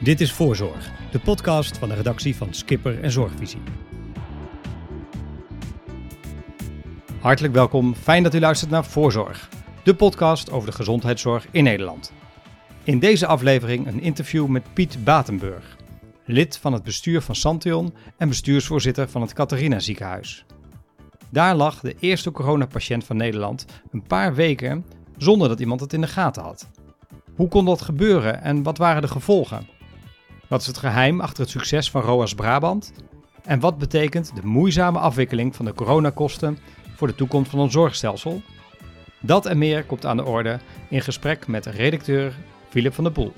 Dit is Voorzorg, de podcast van de redactie van Skipper en Zorgvisie. Hartelijk welkom, fijn dat u luistert naar Voorzorg, de podcast over de gezondheidszorg in Nederland. In deze aflevering een interview met Piet Batenburg, lid van het bestuur van Santion en bestuursvoorzitter van het Catharina ziekenhuis. Daar lag de eerste coronapatiënt van Nederland een paar weken zonder dat iemand het in de gaten had. Hoe kon dat gebeuren en wat waren de gevolgen? Wat is het geheim achter het succes van ROAS Brabant? En wat betekent de moeizame afwikkeling van de coronakosten voor de toekomst van ons zorgstelsel? Dat en meer komt aan de orde in gesprek met redacteur Philip van der Poel.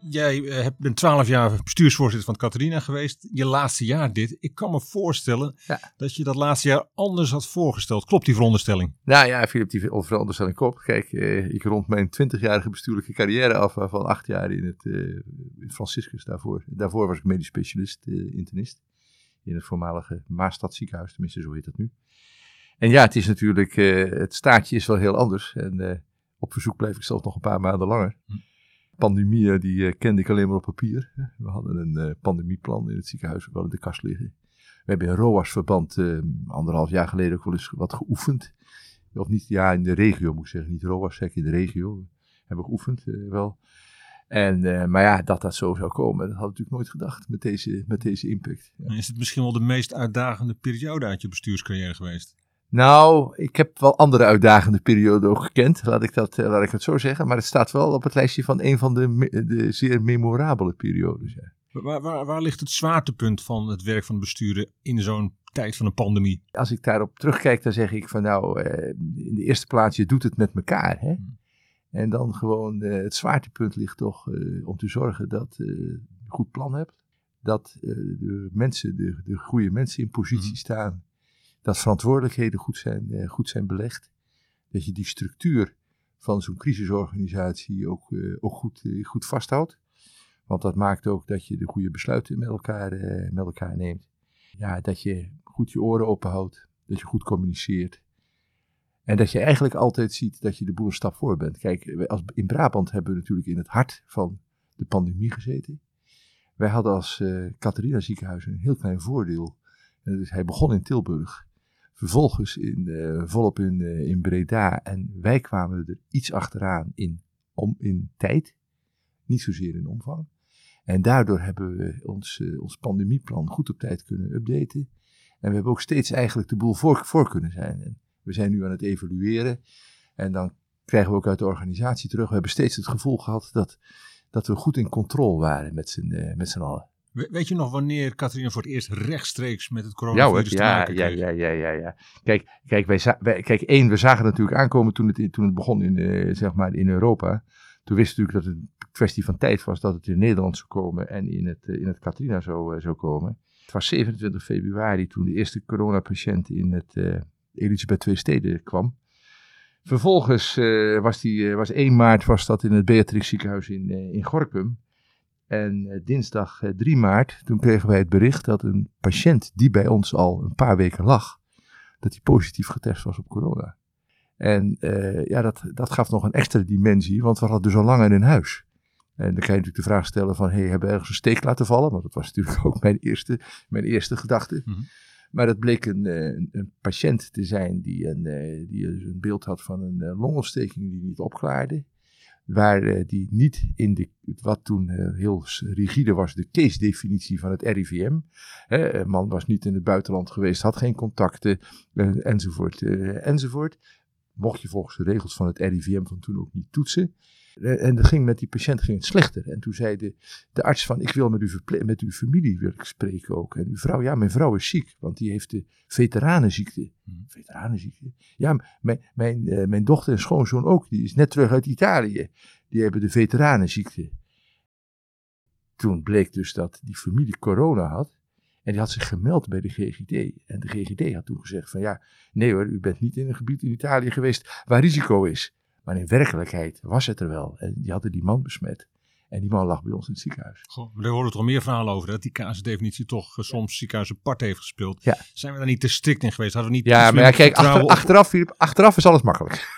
Jij uh, bent twaalf jaar bestuursvoorzitter van Catharina geweest. Je laatste jaar dit. Ik kan me voorstellen ja. dat je dat laatste jaar anders had voorgesteld. Klopt die veronderstelling? Nou ja, Filip, die veronderstelling klopt. Kijk, uh, ik rond mijn twintigjarige bestuurlijke carrière af, van acht jaar in het in Franciscus daarvoor. Daarvoor was ik medisch specialist, internist. In het voormalige Maastad ziekenhuis, tenminste zo heet dat nu. En ja, het is natuurlijk, het staartje is wel heel anders. En op verzoek bleef ik zelf nog een paar maanden langer. Hm pandemieën, die uh, kende ik alleen maar op papier. We hadden een uh, pandemieplan in het ziekenhuis, wel in de kast liggen. We hebben in ROAS-verband uh, anderhalf jaar geleden ook wel eens wat geoefend. Of niet, ja, in de regio moet ik zeggen, niet ROAS, zeg in de regio. Hebben we geoefend, wel. En, maar ja, dat dat zo zou komen, dat had ik natuurlijk nooit gedacht met deze, met deze impact. Is het misschien wel de meest uitdagende periode uit je bestuurscarrière geweest? Nou, ik heb wel andere uitdagende perioden ook gekend, laat ik, dat, laat ik het zo zeggen. Maar het staat wel op het lijstje van een van de, de zeer memorabele periodes. Ja. Waar, waar, waar, ligt het zwaartepunt van het werk van het besturen in zo'n tijd van een pandemie? Als ik daarop terugkijk, dan zeg ik van nou, eh, in de eerste plaats, je doet het met elkaar. Hè? Hmm. En dan gewoon, eh, het zwaartepunt ligt toch eh, om te zorgen dat je een goed plan hebt. Dat de mensen, de, de goede mensen in positie hmm. staan dat verantwoordelijkheden goed zijn, eh, goed zijn belegd. Dat je die structuur van zo'n crisisorganisatie ook, eh, ook goed, eh, goed vasthoudt. Want dat maakt ook dat je de goede besluiten met elkaar, met elkaar neemt. Ja, dat je goed je oren openhoudt. Dat je goed communiceert. En dat je eigenlijk altijd ziet dat je de boel een stap voor bent. Kijk, als, in Brabant hebben we natuurlijk in het hart van de pandemie gezeten. Wij hadden als Catharina ziekenhuis een heel klein voordeel. dus hij begon in Tilburg. Vervolgens in, uh, volop in, uh, in Breda. En wij kwamen er iets achteraan in, om, in tijd. Niet zozeer in omvang. En daardoor hebben we ons, uh, ons pandemieplan goed op tijd kunnen updaten. En we hebben ook steeds eigenlijk de boel voor, voor kunnen zijn. En we zijn nu aan het evalueren. En dan krijgen we ook uit de organisatie terug. We hebben steeds het gevoel gehad dat, dat we goed in controle waren met z'n allen. Weet je nog wanneer Catharina voor het eerst rechtstreeks met het coronavirus ja, te maken kreeg? Ja, ja, ja, ja, ja. Kijk, kijk, wij, wij, kijk één, we zagen het natuurlijk aankomen toen het, toen het begon in, uh, zeg maar in Europa. Toen wisten we natuurlijk dat het een kwestie van tijd was dat het in Nederland zou komen en in het, uh, in het Catharina zou, uh, zou komen. Het was 27 februari toen de eerste coronapatiënt in het Elisabeth II Steden kwam. Vervolgens was, die, was 1 maart was dat in het Beatrix ziekenhuis in, in Gorkum. En uh, dinsdag 3 eh, maart, toen kregen wij het bericht dat een patiënt die bij ons al een paar weken lag, dat hij positief getest was op corona. En uh, ja, dat, dat gaf nog een extra dimensie, want we hadden dus al langer in huis. En dan kan je natuurlijk de vraag stellen van, hey, hebben we ergens een steek laten vallen? Want dat was natuurlijk ook mijn eerste, mijn eerste gedachte. Mm -hmm. Maar dat bleek een, een, een, patiënt te zijn die een, die een beeld had van een longontsteking die niet opklaarde waar uh, die niet in de, wat toen uh, heel rigide was, de case-definitie van het RIVM. Hè, man was niet in het buitenland geweest, had geen contacten, uh, enzovoort, enzovoort. Mocht je volgens de regels van het RIVM van toen ook niet toetsen. En dat ging met die patiënt ging het slechter. En toen zei de, de arts van, ik wil met, uw met uw familie wil ik spreken ook. En uw vrouw, ja, mijn vrouw is ziek, want die heeft de veteranenziekte. Hmm. Veteranenziekte? Ja, mijn, mijn, uh, mijn dochter en schoonzoon ook, die is net terug uit Italië. Die hebben de veteranenziekte. Toen bleek dus dat die familie corona had. En die had zich gemeld bij de GGD. En de GGD had toen gezegd van ja, nee hoor, u bent niet in een gebied in Italië geweest waar risico is. Maar in werkelijkheid was het er wel. En die hadden die man besmet. En die man lag bij ons in het ziekenhuis. Goh, we horen er al meer verhalen over. Dat die casusdefinitie toch uh, soms ziekenhuis apart heeft gespeeld. Ja. Zijn we daar niet te strikt in geweest? Hadden we niet ja, maar ja, kijk, achter, achteraf, achteraf is alles makkelijk.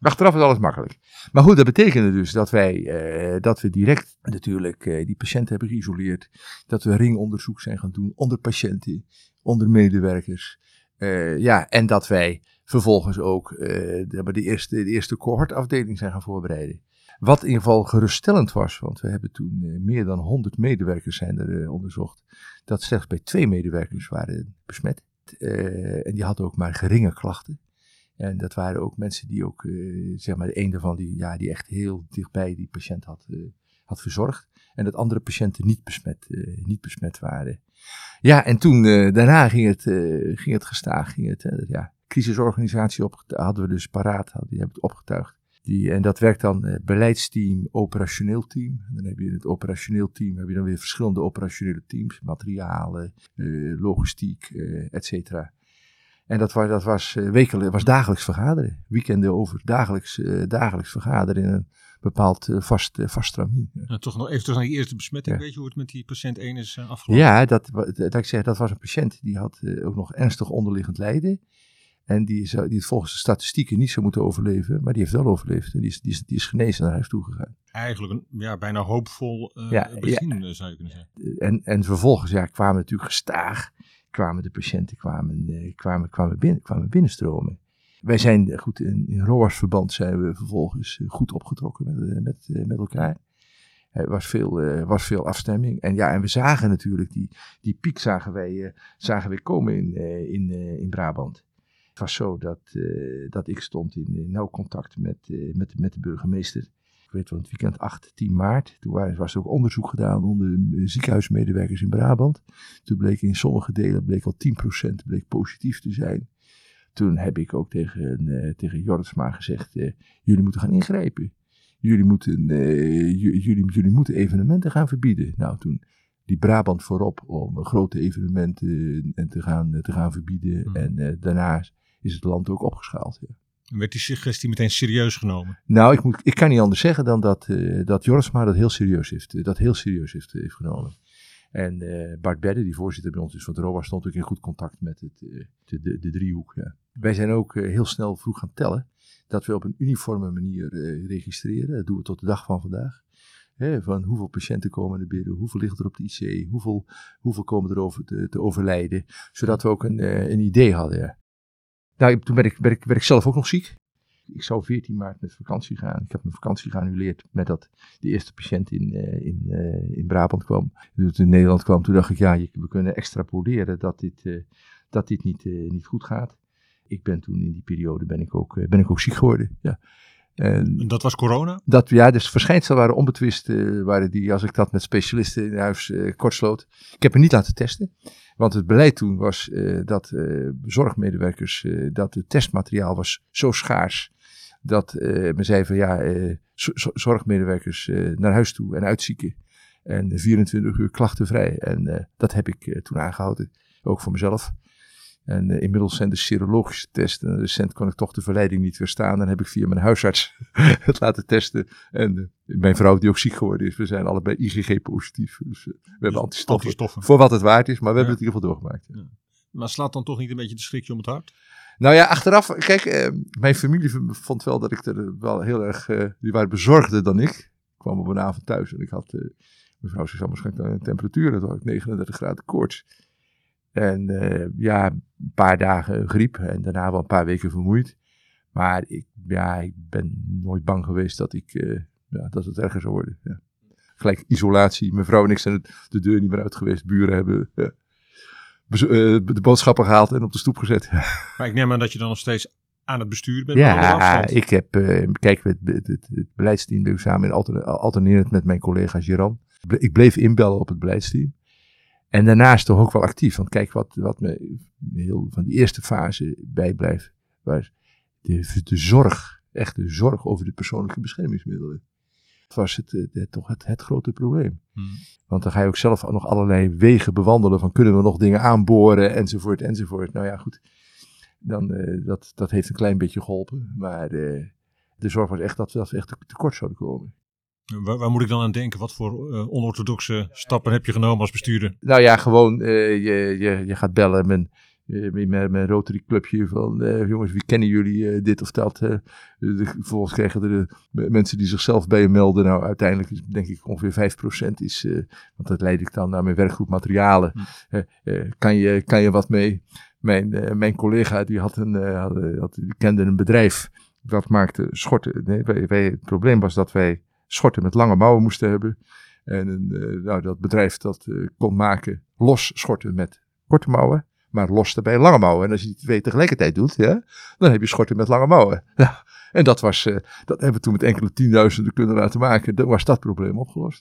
Achteraf is alles makkelijk. Maar goed, dat betekende dus dat wij eh, dat we direct natuurlijk eh, die patiënten hebben geïsoleerd. Dat we ringonderzoek zijn gaan doen onder patiënten, onder medewerkers. Eh, ja, en dat wij vervolgens ook de, de, eerste, de eerste cohortafdeling zijn gaan voorbereiden. Wat in ieder geval geruststellend was, want we hebben toen meer dan 100 medewerkers zijn er onderzocht. Dat slechts bij twee medewerkers waren besmet. En die hadden ook maar geringe klachten. En dat waren ook mensen die ook, eh, zeg maar, de een daarvan die, ja, die echt heel dichtbij die patiënt had, eh, had verzorgd. En dat andere patiënten niet besmet, eh, niet besmet waren. Ja, en toen, daarna ging het, ging het gestaag. Ging het, ja, crisisorganisatie op, hadden we dus paraat, hadden, die hebben het opgetuigd. Die, en dat werkt dan beleidsteam, operationeel team. En dan heb je in het operationeel team heb je dan weer verschillende operationele teams. Materialen, logistiek, et cetera. En dat was, dat was, eh, wekelijks, was dagelijks vergaderen. Weekenden over dagelijks, eh, dagelijks vergaderen in een bepaald eh, vast, vast stramien. Ja. Nou, toch nog even terug naar die eerste besmetting. Ja. Weet je hoe het met die patiënt 1 is afgelopen? Ja, dat, dat ik zeg, dat was een patiënt die had ook nog ernstig onderliggend lijden. En die, zou, die het volgens de statistieken niet zou moeten overleven, maar die heeft wel overleefd. En die is, die is, die is genezen naar huis toegegaan. Eigenlijk een ja, bijna hoopvol Ja, begin, zou je kunnen zeggen. En, en vervolgens ja, kwamen natuurlijk gestaag, kwamen de patiënten kwamen, eh, kwamen, kwamen, binnen, kwamen binnenstromen. Wij zijn goed in, in ROAS-verband zijn we vervolgens eh, goed opgetrokken met, eh, met, met elkaar. Er was veel, was veel afstemming. En ja, en we zagen natuurlijk die, die piek zagen wij, zagen wij komen in, in, in Brabant. Het was zo dat, dat ik stond in nauw contact met, met, met de burgemeester. Ik weet wel, het weekend 8, 10 maart. Toen was er ook onderzoek gedaan onder eh, ziekenhuismedewerkers in Brabant. Toen bleek in sommige delen bleek al 10% bleek positief te zijn. Toen heb ik ook tegen, eh tegen Jorritsma gezegd, eh, jullie moeten gaan ingrijpen. Jullie moeten, ju- jullie, jullie moeten evenementen gaan verbieden. Nou, toen die Brabant voorop om grote evenementen en te gaan, te gaan verbieden. Hmm. En daarna is het land ook opgeschaald. Ja. Werd die suggestie meteen serieus genomen? Nou, ik, moet, ik kan niet anders zeggen dan dat, eh dat Jorisma dat heel serieus heeft, eh, dat heel serieus heeft, heeft genomen. En eh, Bart Bedde, die voorzitter bij ons is van het ROA, stond ook in goed contact met het, eh, de, de, de driehoek. Wij zijn ook eh, heel snel vroeg gaan tellen dat we op een uniforme manier eh, registreren. Dat doen we tot de dag van vandaag. Van hoeveel patiënten komen er binnen, hoeveel liggen er op de IC, hoeveel, hoeveel komen er over te, overlijden. Zodat we ook een, eh, een idee hadden. Nou, toen werd ik, werd, ik, ik zelf ook nog ziek. Ik zou 14 maart met vakantie gaan. Ik heb mijn vakantie geannuleerd met dat de eerste patiënt in, eh, in, eh, in Brabant kwam. Toen het in Nederland kwam, toen dacht ik, ja, we kunnen extrapoleren dat dit, eh, dat dit niet, niet goed gaat. Ik ben toen in die periode ben ik ook, ben ik ook ziek geworden. Ja. En dat was corona? dat, ja, dus verschijnselen waren onbetwist, waren die, als ik dat met specialisten in huis kortsloot. Ik heb me niet laten testen, want het beleid toen was eh, dat eh, zorgmedewerkers, eh, dat het testmateriaal was zo schaars, dat men zei van ja, zo- zo- zorgmedewerkers naar huis toe en uitzieken. En 24 uur klachtenvrij. En dat heb ik toen aangehouden, ook voor mezelf. En eh, inmiddels zijn de serologische testen. En recent kon ik toch de verleiding niet weerstaan. Dan heb ik via mijn huisarts het laten testen. En eh, mijn vrouw, die ook ziek geworden is, we zijn allebei IgG-positief. Dus eh, we hebben antistoffen. Antistoffen. Voor wat het waard is, maar we hebben het in ieder geval doorgemaakt. ja. Maar slaat dan toch niet een beetje de schrikje om het hart? Nou ja, achteraf, kijk, eh, mijn familie vond wel dat ik er wel heel erg, eh, die waren bezorgder dan ik. Ik kwam op een avond thuis en ik had, eh mevrouw ze zou waarschijnlijk een temperatuur, dat had ik 39 graden koorts. En eh, ja, een paar dagen griep en daarna wel een paar weken vermoeid. Maar ik, ja, ik ben nooit bang geweest dat, ik, eh, ja, dat het erger zou worden. Ja. Gelijk isolatie, mijn vrouw en ik zijn de deur niet meer uit geweest. Buren hebben eh, de boodschappen gehaald en op de stoep gezet. Maar ik neem aan dat je dan nog steeds aan het bestuur bent. Ja, ik heb, kijk, het, het, het, het beleidsteam ben ik samen in alter, alternerend met mijn collega. Ble- Ik bleef inbellen op het beleidsteam. En daarnaast toch ook wel actief. Want kijk, wat, wat me heel van die eerste fase bijblijft, was de, de zorg, echt de zorg over de persoonlijke beschermingsmiddelen. Dat was het, eh, het- toch het, het grote probleem. Hmm. Want dan ga je ook zelf nog allerlei wegen bewandelen van kunnen we nog dingen aanboren enzovoort enzovoort. Nou ja, goed. Dan, eh, dat, dat heeft een klein beetje geholpen. Maar eh, de zorg was echt dat we, dat we echt tekort zouden komen. Waar, waar moet ik dan aan denken? Wat voor eh, onorthodoxe stappen heb je genomen als bestuurder? Nou ja, gewoon eh, je, je, je gaat bellen. Men, uh, met mijn Rotary Clubje van uh, jongens, wie kennen jullie dit of dat? vervolgens kregen er de mensen die zichzelf bij je melden. Nou, uiteindelijk is denk ik ongeveer 5% is, want dat leid ik dan naar mijn werkgroep materialen. Hm. kan, je, kan je wat mee? Mijn, mijn collega die, had een, had, had, die kende een bedrijf dat maakte schorten. Nee, wij, wij, het probleem was dat wij schorten met lange mouwen moesten hebben. En een, nou, dat bedrijf dat kon maken los schorten met korte mouwen, maar los erbij lange mouwen. En als je die twee tegelijkertijd doet, ja, dan heb je schorten met lange mouwen. Ja, en dat, was, uh, dat hebben we toen met enkele tienduizenden kunnen laten maken. Dan was dat probleem opgelost.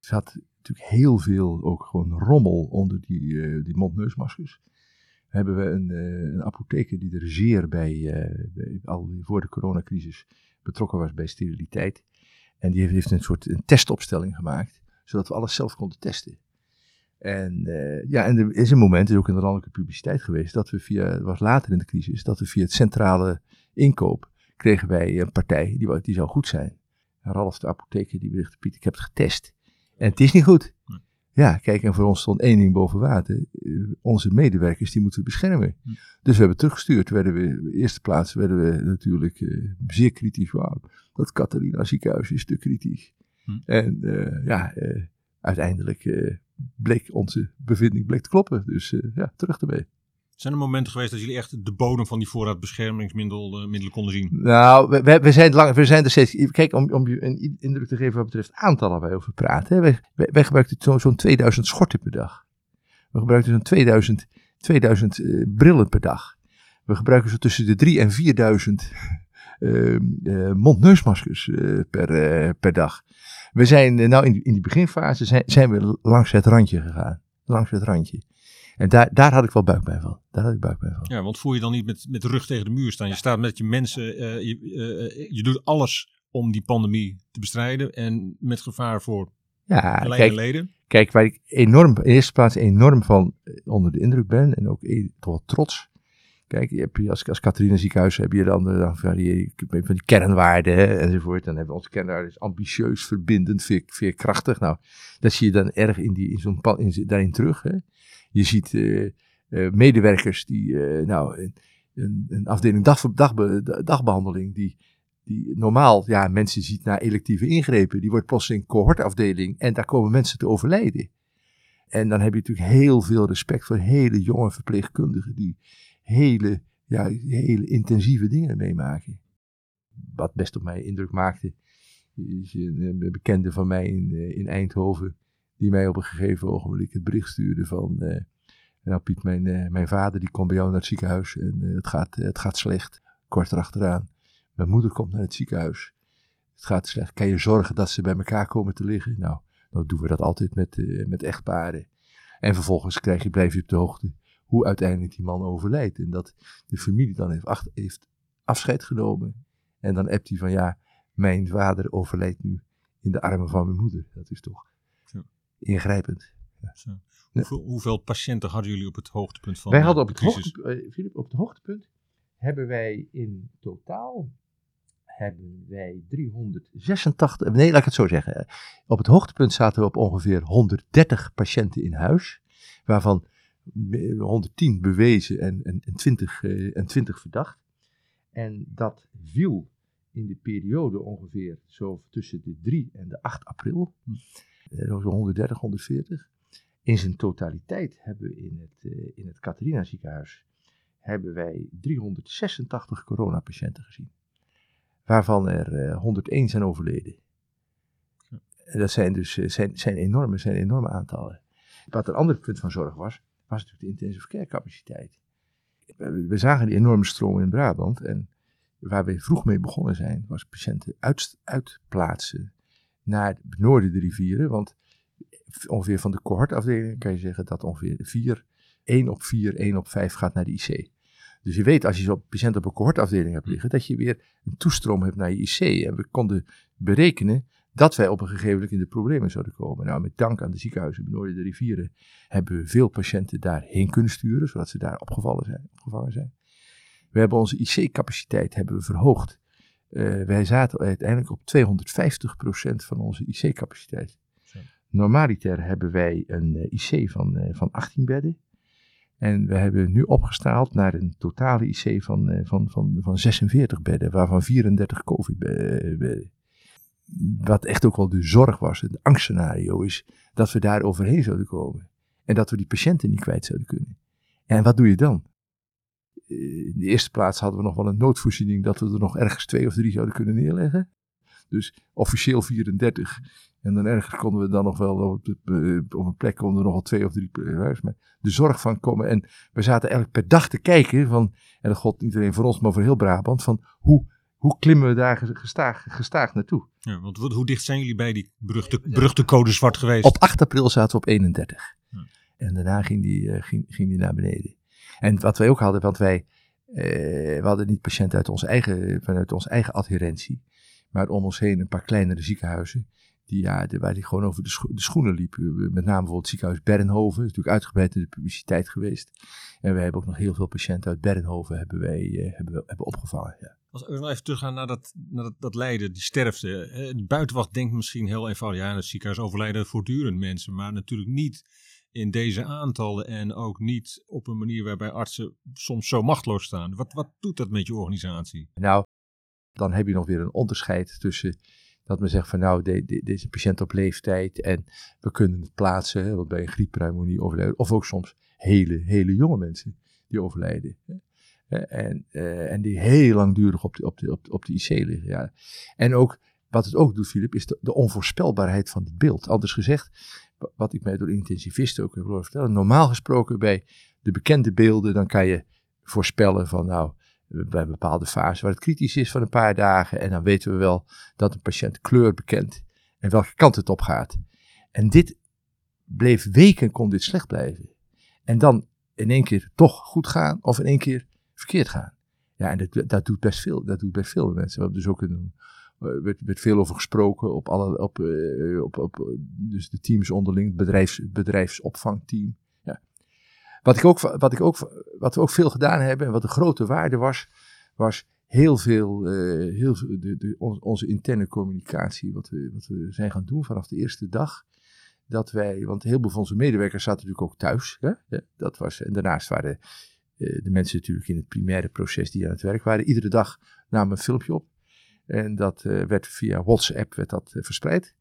Er zat natuurlijk heel veel ook gewoon rommel onder die, uh, die mondneusmaskers. Hebben we een, een apotheker die er zeer bij, bij, al voor de coronacrisis betrokken was bij steriliteit. En die heeft, een soort een testopstelling gemaakt, zodat we alles zelf konden testen. En uh, ja, en er is een moment, is ook in de landelijke publiciteit geweest, dat we via, het was later in de crisis, dat we via het centrale inkoop kregen wij een partij die, die zou goed zijn. Ralf de apotheker die berichtte, Piet, ik heb het getest. En het is niet goed. Ja, kijk, en voor ons stond één ding boven water. Uh, onze medewerkers, die moeten we beschermen. Dus we hebben teruggestuurd. Werden we, in de eerste plaats werden we natuurlijk uh, zeer kritisch. Wow, dat Catharina ziekenhuis is te kritisch. Hm. En ja, uiteindelijk bleek onze bevinding bleek te kloppen. Dus ja, terug ermee. Zijn er momenten geweest dat jullie echt de bodem van die voorraad beschermingsmiddelen uh, konden zien? Nou, we, we, zijn lang, we zijn er steeds. Kijk, om, om je een indruk te geven wat betreft aantallen waar wij over praten. Wij, wij, gebruikten zo'n zo 2000 schorten per dag. We gebruikten zo'n 2000, 2000 uh, brillen per dag. We gebruiken zo tussen de 3 en 4000 uh, mondneusmaskers per, per dag. We zijn, eh, nou in, in die beginfase zijn, zijn we langs het randje gegaan. Langs het randje. En daar, daar had ik wel buik bij van. Daar had ik buik bij van. Ja, want voel je dan niet met, met de rug tegen de muur staan? Je staat met je mensen, uh, je, uh, je doet alles om die pandemie te bestrijden en met gevaar voor ja, kijk, leden. Kijk, waar ik enorm, in eerste plaats enorm van onder de indruk ben en ook toch wel trots Kijk, je hebt, als, als Catharina ziekenhuis heb je dan, dan van, die, van die kernwaarden enzovoort. Dan hebben we onze kernwaarden ambitieus, verbindend, veer, veerkrachtig. Nou, dat zie je dan erg in, die, in zo'n in, daarin terug. Hè. Je ziet uh, uh, medewerkers die, uh, nou, een, een, afdeling dag, dag, dagbehandeling, die, die normaal ja, mensen ziet naar electieve ingrepen, die wordt plotseling cohortafdeling en daar komen mensen te overlijden. En dan heb je natuurlijk heel veel respect voor hele jonge verpleegkundigen die hele, ja, hele intensieve dingen meemaken. Wat best op mij indruk maakte, is een, bekende van mij in, eh, in Eindhoven, die mij op een gegeven ogenblik het bericht stuurde van, uh, nou Piet, mijn, uh, mijn vader die komt bij jou naar het ziekenhuis en het, gaat, het gaat slecht, kort erachteraan. Mijn moeder komt naar het ziekenhuis, het gaat slecht, kan je zorgen dat ze bij elkaar komen te liggen? Nou, dan doen we dat altijd met, met echtparen. En vervolgens krijg je, blijf je op de hoogte hoe uiteindelijk die man overlijdt. En dat de familie dan heeft, heeft afscheid genomen. En dan hebt hij van ja, mijn vader overlijdt nu in de armen van mijn moeder. Dat is toch ingrijpend. Ja. Hoeveel, hoeveel, patiënten hadden jullie op het hoogtepunt van wij hadden op het, hoogte, Philip, op het hoogtepunt hebben wij in totaal hebben wij 386, nee laat ik het zo zeggen. Op het hoogtepunt zaten we op ongeveer 130 patiënten in huis, waarvan 110 bewezen en, en, en, 20, uh, en 20 verdacht. En dat viel in de periode ongeveer zo tussen de 3 en de 8 april. Uh, zo 130, 140. In zijn totaliteit hebben we in het, uh, in het Catharina ziekenhuis hebben wij 386 coronapatiënten gezien. Waarvan er 101 zijn overleden. En dat zijn dus zijn, zijn, enorme, zijn enorme aantallen. Wat een ander punt van zorg was, was natuurlijk de intensive care capaciteit. We zagen die enorme stroom in Brabant en waar we vroeg mee begonnen zijn, was patiënten uit, uitplaatsen naar het noorden de rivieren. Want ongeveer van de cohortafdelingen kan je zeggen dat ongeveer 4, 1 op 4, 1 op 5 gaat naar de IC. Dus je weet als je zo'n patiënt op een cohortafdeling hebt liggen, dat je weer een toestroom hebt naar je IC. En we konden berekenen dat wij op een gegeven moment in de problemen zouden komen. Nou, met dank aan de ziekenhuizen Noorden de rivieren hebben we veel patiënten daarheen kunnen sturen, zodat ze daar opgevallen zijn, opgevangen zijn. We hebben onze IC-capaciteit hebben we verhoogd. Uh, wij zaten uiteindelijk op 250% van onze IC-capaciteit. Normaliter hebben wij een uh, IC van, uh, van 18 bedden. En we hebben nu opgestaald naar een totale IC van, eh, van, van, van 46 bedden, waarvan 34 COVID-bedden. Wat echt ook wel de zorg was, het angstscenario is dat we daar overheen zouden komen. En dat we die patiënten niet kwijt zouden kunnen. En wat doe je dan? In de eerste plaats hadden we nog wel een noodvoorziening dat we er nog ergens twee of drie zouden kunnen neerleggen. Dus officieel 34. En dan ergens konden we dan nog wel op, de, op een plek konden er nog wel twee of drie huis. Maar de zorg van komen. En we zaten eigenlijk per dag te kijken van, en dat god niet alleen voor ons, maar voor heel Brabant, van hoe, hoe klimmen we daar gestaag, gestaag naartoe. Ja, want hoe dicht zijn jullie bij die beruchte, beruchte code zwart geweest? Op 8 april zaten we op 31. Ja. En daarna ging die, ging, ging die naar beneden. En wat wij ook hadden, want wij, we hadden niet patiënten uit onze eigen, vanuit onze eigen adherentie, maar om ons heen een paar kleinere ziekenhuizen. Die, ja, waar die gewoon over de, scho de schoenen liepen. Met name bijvoorbeeld het ziekenhuis Bernhoven. is natuurlijk uitgebreid in de publiciteit geweest. En we hebben ook nog heel veel patiënten uit Bernhoven hebben wij, uh, hebben, hebben opgevangen. Ja. Als we nog even teruggaan naar dat, naar dat, dat lijden, die sterfte. De buitenwacht denkt misschien heel eenvoudig, ja, in het ziekenhuis overlijden voortdurend mensen. Maar natuurlijk niet in deze aantallen en ook niet op een manier waarbij artsen soms zo machteloos staan. Wat, wat doet dat met je organisatie? Nou, dan heb je nog weer een onderscheid tussen dat men zegt van nou, de, de, deze patiënt op leeftijd en we kunnen het plaatsen, wat bij een grieppneumonie overlijden. Of ook soms hele, hele jonge mensen die overlijden. En, uh, en die heel langdurig op de, op de, op de, op de IC liggen. Ja. En ook, wat het ook doet, Filip, is de, de onvoorspelbaarheid van het beeld. Anders gezegd, wat ik mij door intensivisten ook heb horen vertellen. Normaal gesproken bij de bekende beelden, dan kan je voorspellen van nou, bij een bepaalde fase waar het kritisch is van een paar dagen. En dan weten we wel dat een patiënt kleur bekent en welke kant het op gaat. En dit bleef weken, kon dit slecht blijven. En dan in één keer toch goed gaan of in één keer verkeerd gaan. Ja, en dat, dat doet best veel. Dat doet best veel mensen. We hebben dus ook een, werd, werd, veel over gesproken op alle, op, uh, op, op, dus de teams onderling, bedrijfs, bedrijfsopvangteam. Ja. Wat, ik ook, wat, ik ook, wat we ook veel gedaan hebben en wat de grote waarde was, was heel veel, heel, de, onze interne communicatie, wat we, wat we zijn gaan doen vanaf de eerste dag. Dat wij, want heel veel van onze medewerkers zaten natuurlijk ook thuis. Dat was, en daarnaast waren de mensen natuurlijk in het primaire proces die aan het werk waren. Iedere dag namen een filmpje op. En dat uh, werd via WhatsApp werd dat, uh, verspreid.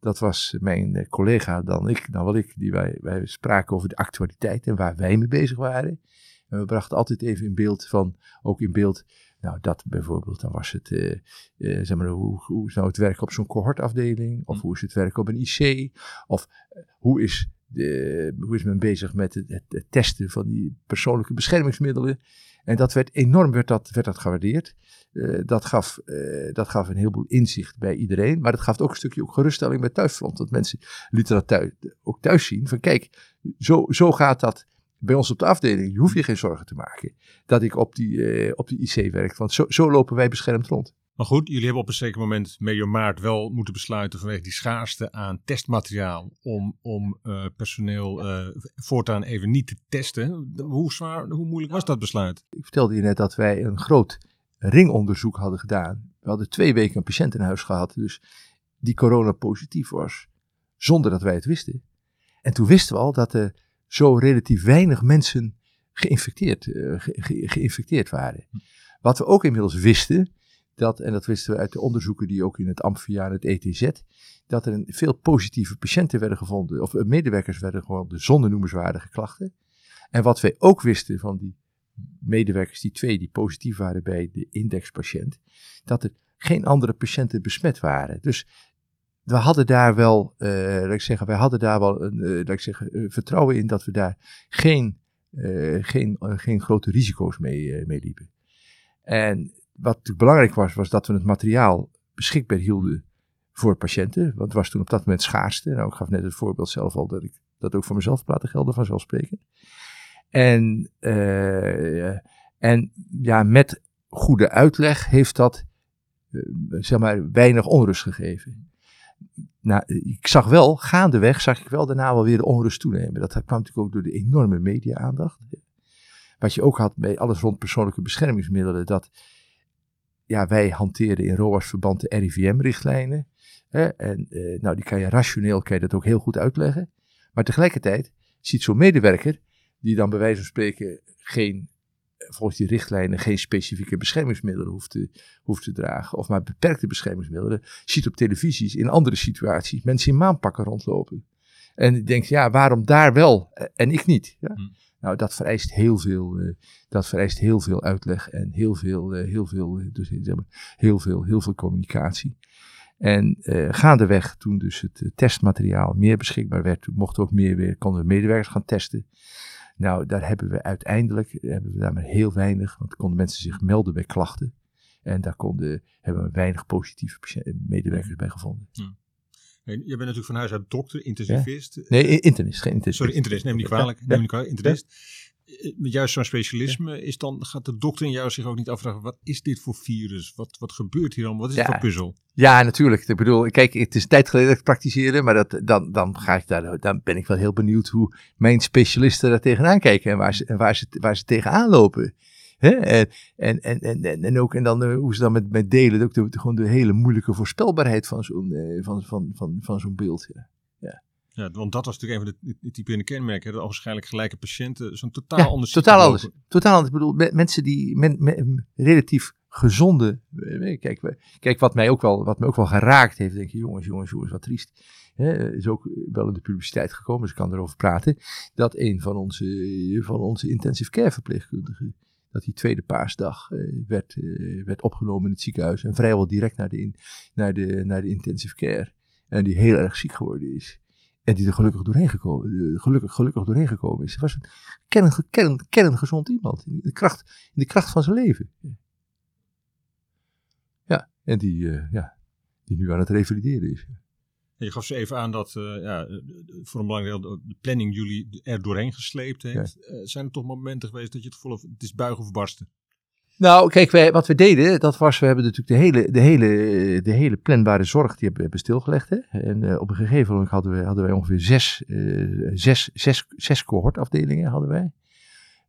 Dat was mijn uh, collega dan ik, dan wel ik, die wij, wij spraken over de actualiteit en waar wij mee bezig waren. En we brachten altijd even in beeld van, ook in beeld, nou dat bijvoorbeeld, dan was het, zeg maar, hoe, hoe is nou het werken op zo'n cohortafdeling? Of hoe is het werken op een IC? Of hoe is de, hoe is men bezig met het, het, het, testen van die persoonlijke beschermingsmiddelen. En dat werd enorm werd dat, werd dat gewaardeerd. Uh, dat, gaf, uh, dat gaf een heleboel inzicht bij iedereen. Maar dat gaf ook een stukje ook geruststelling bij thuisfront. Want mensen lieten dat thuis, ook thuis zien. Van kijk, zo, zo gaat dat bij ons op de afdeling. Je hoeft je geen zorgen te maken dat ik op die, uh, op die IC werk. Want zo, zo lopen wij beschermd rond. Maar goed, jullie hebben op een zeker moment, medio maart, wel moeten besluiten vanwege die schaarste aan testmateriaal om, om uh, personeel uh, voortaan even niet te testen. Hoe zwaar, hoe moeilijk was dat besluit? Ik vertelde je net dat wij een groot ringonderzoek hadden gedaan. We hadden twee weken een patiënt in huis gehad, dus die corona positief was, zonder dat wij het wisten. En toen wisten we al dat er zo relatief weinig mensen geïnfecteerd, uh, ge ge geïnfecteerd waren. Wat we ook inmiddels wisten, dat, en dat wisten we uit de onderzoeken die ook in het Amphia het ETZ, dat er een veel positieve patiënten werden gevonden, of medewerkers werden gevonden zonder noemenswaardige klachten. En wat wij ook wisten van die medewerkers, die twee die positief waren bij de indexpatiënt, dat er geen andere patiënten besmet waren. Dus we hadden daar wel, uh, laat ik zeggen, wij hadden daar wel een, uh, laat ik zeggen, vertrouwen in dat we daar geen, geen, geen grote risico's mee, mee liepen. En wat belangrijk was, was dat we het materiaal beschikbaar hielden voor patiënten. Want het was toen op dat moment schaarste. Nou, ik gaf net het voorbeeld zelf al dat ik dat ook voor mezelf laten gelden vanzelfsprekend. En, uh, en ja, met goede uitleg heeft dat, uh, zeg maar, weinig onrust gegeven. Nou, ik zag wel, gaandeweg zag ik wel daarna wel weer de onrust toenemen. Dat kwam natuurlijk ook door de enorme media-aandacht. Wat je ook had bij alles rond persoonlijke beschermingsmiddelen, dat ja, wij hanteren in ROAS-verband de RIVM-richtlijnen. En uh, nou, die kan je rationeel kan je dat ook heel goed uitleggen. Maar tegelijkertijd ziet zo'n medewerker die dan bij wijze van spreken geen, volgens die richtlijnen geen specifieke beschermingsmiddelen hoeft te, hoeft te dragen, of maar beperkte beschermingsmiddelen, ziet op televisies in andere situaties mensen in maanpakken rondlopen. En ik denk, ja, waarom daar wel eh, en ik niet? Ja? Nou, dat vereist heel veel, eh, dat vereist heel veel uitleg en heel veel, eh, heel veel, eh, dus, zeg maar, heel veel, heel veel communicatie. En eh gaandeweg, toen dus het testmateriaal meer beschikbaar werd, mochten ook meer weer, konden we medewerkers gaan testen. Nou, daar hebben we uiteindelijk, hebben we daar maar heel weinig, want konden mensen zich melden bij klachten. En daar konden, hebben we weinig positieve medewerkers bij gevonden. Jij bent natuurlijk van huis uit dokter, intensivist. Nee, internist, geen internist. Sorry, internist, neem me niet kwalijk. Neem niet kwalijk, internist. Eh, Met juist zo'n specialisme is dan, gaat de dokter in jou zich ook niet afvragen, wat is dit voor virus? Wat, wat gebeurt hier allemaal? Wat is dit voor puzzel? Ja, natuurlijk. Ik bedoel, kijk, het is een tijd geleden dat ik praktiseerde, maar dat, dan, dan, ga ik daar, dan ben ik wel heel benieuwd hoe mijn specialisten daar tegenaan kijken en waar ze, waar ze, waar ze tegenaan lopen. Hè? En, en, en, en, en, ook en dan, eh, hoe ze dan met, met delen, ook de, gewoon de hele moeilijke voorspelbaarheid van zo'n eh, van, van, van, van zo'n beeld. Ja. Ja, want dat was natuurlijk een van de, typerende kenmerken. Dat waarschijnlijk gelijke patiënten zo'n totaal Ja, anders totaal anders. Totaal anders. Ik bedoel, me- mensen die men, me- relatief gezonde. eh, Kijk, kijk wat, mij ook wel, wat mij ook wel geraakt heeft. Denk je, jongens, jongens, jongens, wat triest. Hè, is ook wel in de publiciteit gekomen, dus ik kan erover praten. Dat een van onze, van onze intensive care verpleegkundigen. Dat die tweede paasdag eh, werd, eh, werd opgenomen in het ziekenhuis. En vrijwel direct naar de, naar, de, naar de intensive care. En die heel erg ziek geworden is. En die er gelukkig doorheen gekomen, eh, gelukkig, gelukkig doorheen gekomen is. Het was een kern, kern, kerngezond iemand. In de kracht, in de kracht van zijn leven. Ja, en die, ja, die nu aan het revalideren is. Je gaf ze even aan dat eh, ja, voor een belangrijk deel de planning jullie er doorheen gesleept heeft. Eh, zijn er toch momenten geweest dat je het voelde, of het is buigen of barsten? Nou, kijk, wij, wat we deden, dat was, we hebben natuurlijk de hele, de hele, de hele planbare zorg, die hebben we stilgelegd. Hè? En eh, op een gegeven moment hadden, we, hadden wij ongeveer zes, zes, zes, zes cohortafdelingen hadden wij.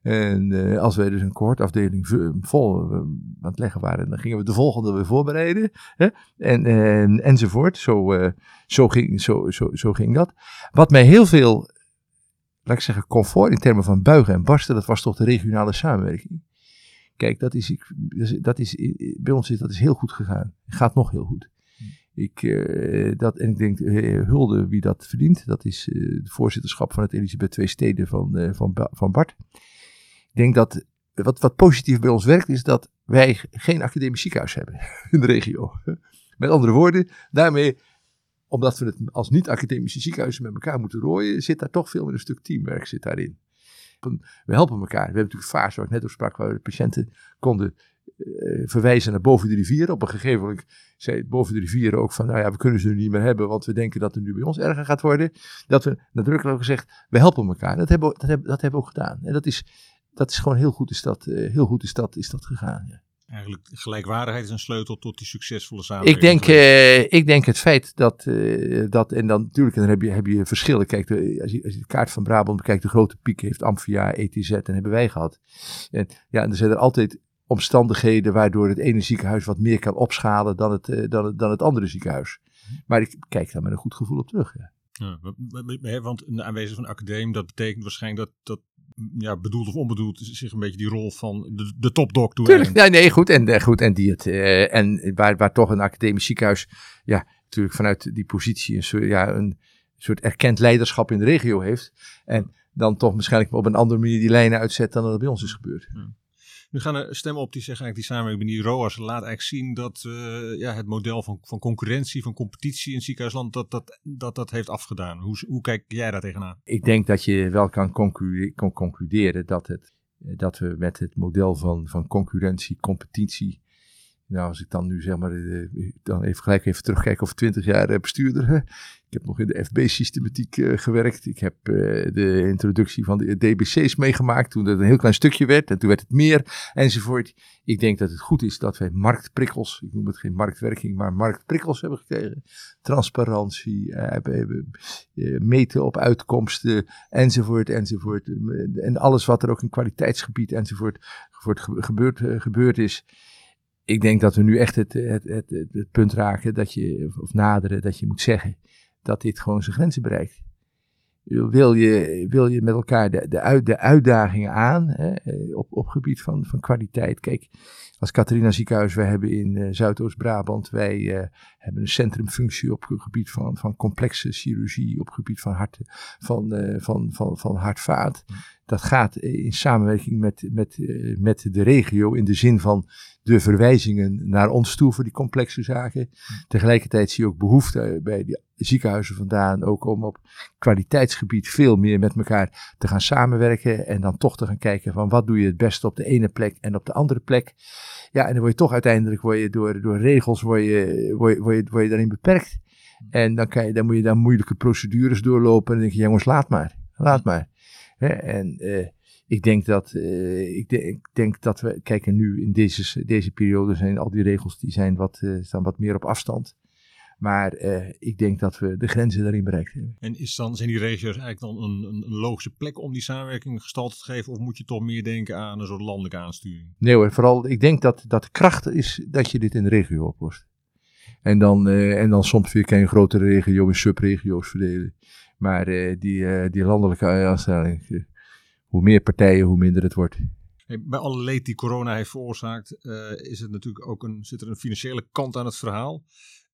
En eh, als wij dus een cohortafdeling vol eh, aan het leggen waren, dan gingen we de volgende weer voorbereiden. Hè? En, en, enzovoort. Zo, eh, zo, ging, zo, zo, zo ging dat. Wat mij heel veel, laat ik zeggen, comfort in termen van buigen en barsten, dat was toch de regionale samenwerking. Kijk, dat is, ik, dat is, bij ons is dat is heel goed gegaan. Gaat nog heel goed. Ik, dat, en ik denk, hulde wie dat verdient. Dat is het voorzitterschap van het Elisabeth II Steden van, van, van Bart. Ik denk dat, wat, wat positief bij ons werkt, is dat wij geen academisch ziekenhuis hebben in de regio. Met andere woorden, daarmee, omdat we het als niet-academische ziekenhuizen met elkaar moeten rooien, zit daar toch veel meer een stuk teamwerk zit daarin. We helpen elkaar. We hebben natuurlijk fase waar ik net over sprak, waar de patiënten konden eh, verwijzen naar boven de rivieren. Op een gegeven moment zei boven de rivieren ook van, nou ja, we kunnen ze nu niet meer hebben, want we denken dat het nu bij ons erger gaat worden. Dat we nadrukkelijk gezegd, we helpen elkaar. Dat hebben we, dat hebben, dat hebben we ook gedaan. En dat is, dat is gewoon heel goed is dat, eh, heel goed is dat, is dat gegaan. Ja. Eigenlijk gelijkwaardigheid is een sleutel tot die succesvolle samenwerking. Ik denk, eh, ik denk het feit dat, eh, dat en dan natuurlijk en dan heb je, heb je verschillen. Kijk, de, als, je, als je de kaart van Brabant bekijkt, de grote piek heeft Amphia, ETZ en hebben wij gehad. En ja, en er zijn er altijd omstandigheden waardoor het ene ziekenhuis wat meer kan opschalen dan het, eh, dan dan het andere ziekenhuis. Maar ik kijk daar met een goed gevoel op terug. Ja. Ja, want de aanwezigheid van een academie, dat betekent waarschijnlijk dat, dat ja, bedoeld of onbedoeld, zich een beetje die rol van de, de topdoc toe Tuurlijk, ja, nee, goed. En, eh, goed, en, die het, eh, en waar, waar toch een academisch ziekenhuis, ja, natuurlijk vanuit die positie een soort, ja, een soort erkend leiderschap in de regio heeft. En dan toch waarschijnlijk op een andere manier die lijnen uitzet dan dat bij ons is gebeurd. Nu gaan er stemmen op die zeggen eigenlijk die samenwerking met die ROAS laat eigenlijk zien dat eh, ja, het model van, van concurrentie, van competitie in ziekenhuisland, dat dat, dat, dat heeft afgedaan. Hoe, hoe kijk jij daar tegenaan? Ik denk dat je wel kan, kan concluderen dat, het, eh, dat we met het model van, van concurrentie, competitie. Nou, als ik dan nu zeg maar, eh, dan even gelijk even terugkijk over 20 jaar eh, bestuurder. Ik heb nog in de FB-systematiek eh, gewerkt. Ik heb de introductie van de DBC's meegemaakt toen het een heel klein stukje werd. En toen werd het meer enzovoort. Ik denk dat het goed is dat wij marktprikkels, ik noem het geen marktwerking, maar marktprikkels hebben gekregen. Transparantie, eh, meten op uitkomsten enzovoort enzovoort. En alles wat er ook in kwaliteitsgebied enzovoort gebeurd is. Ik denk dat we nu echt het, het, het, het, punt raken dat je, of naderen, dat je moet zeggen dat dit gewoon zijn grenzen bereikt. wil je, wil je met elkaar de, de, uit, de uitdagingen aan hè, op, op gebied van, van kwaliteit. Kijk, als Catharina Ziekenhuis, wij hebben in uh, Zuidoost-Brabant, wij uh, hebben een centrumfunctie op het gebied van, van complexe chirurgie, op het gebied van, hart, van, uh, van, van, van hartvaat. Dat gaat in samenwerking met, met, met de regio in de zin van de verwijzingen naar ons toe voor die complexe zaken. Tegelijkertijd zie je ook behoefte bij die ziekenhuizen vandaan ook om op kwaliteitsgebied veel meer met elkaar te gaan samenwerken en dan toch te gaan kijken van wat doe je het beste op de ene plek en op de andere plek. Ja, en dan word je toch uiteindelijk word je door, door regels word je, word, word, word je daarin beperkt. En dan, kan je, dan moet je dan moeilijke procedures doorlopen en dan denk je, jongens, laat maar, laat maar. en uh, ik denk dat, ik, de, ik, denk dat we, kijken nu in deze, deze periode zijn al die regels die zijn wat, uh, staan wat meer op afstand. Maar uh, ik denk dat we de grenzen daarin bereikt hebben. En is dan, zijn die regio's eigenlijk dan een, een, een, logische plek om die samenwerking gestalte te geven? Of moet je toch meer denken aan een soort landelijke aansturing? Nee hoor, vooral ik denk dat, dat de kracht is dat je dit in de regio oplost. En dan, uh, en dan soms weer kan je een grotere regio in subregio's verdelen. Maar uh, die, die landelijke aanstelling, hoe meer partijen, hoe minder het wordt. Bij alle leed die corona heeft veroorzaakt, is het natuurlijk ook een, zit er een financiële kant aan het verhaal.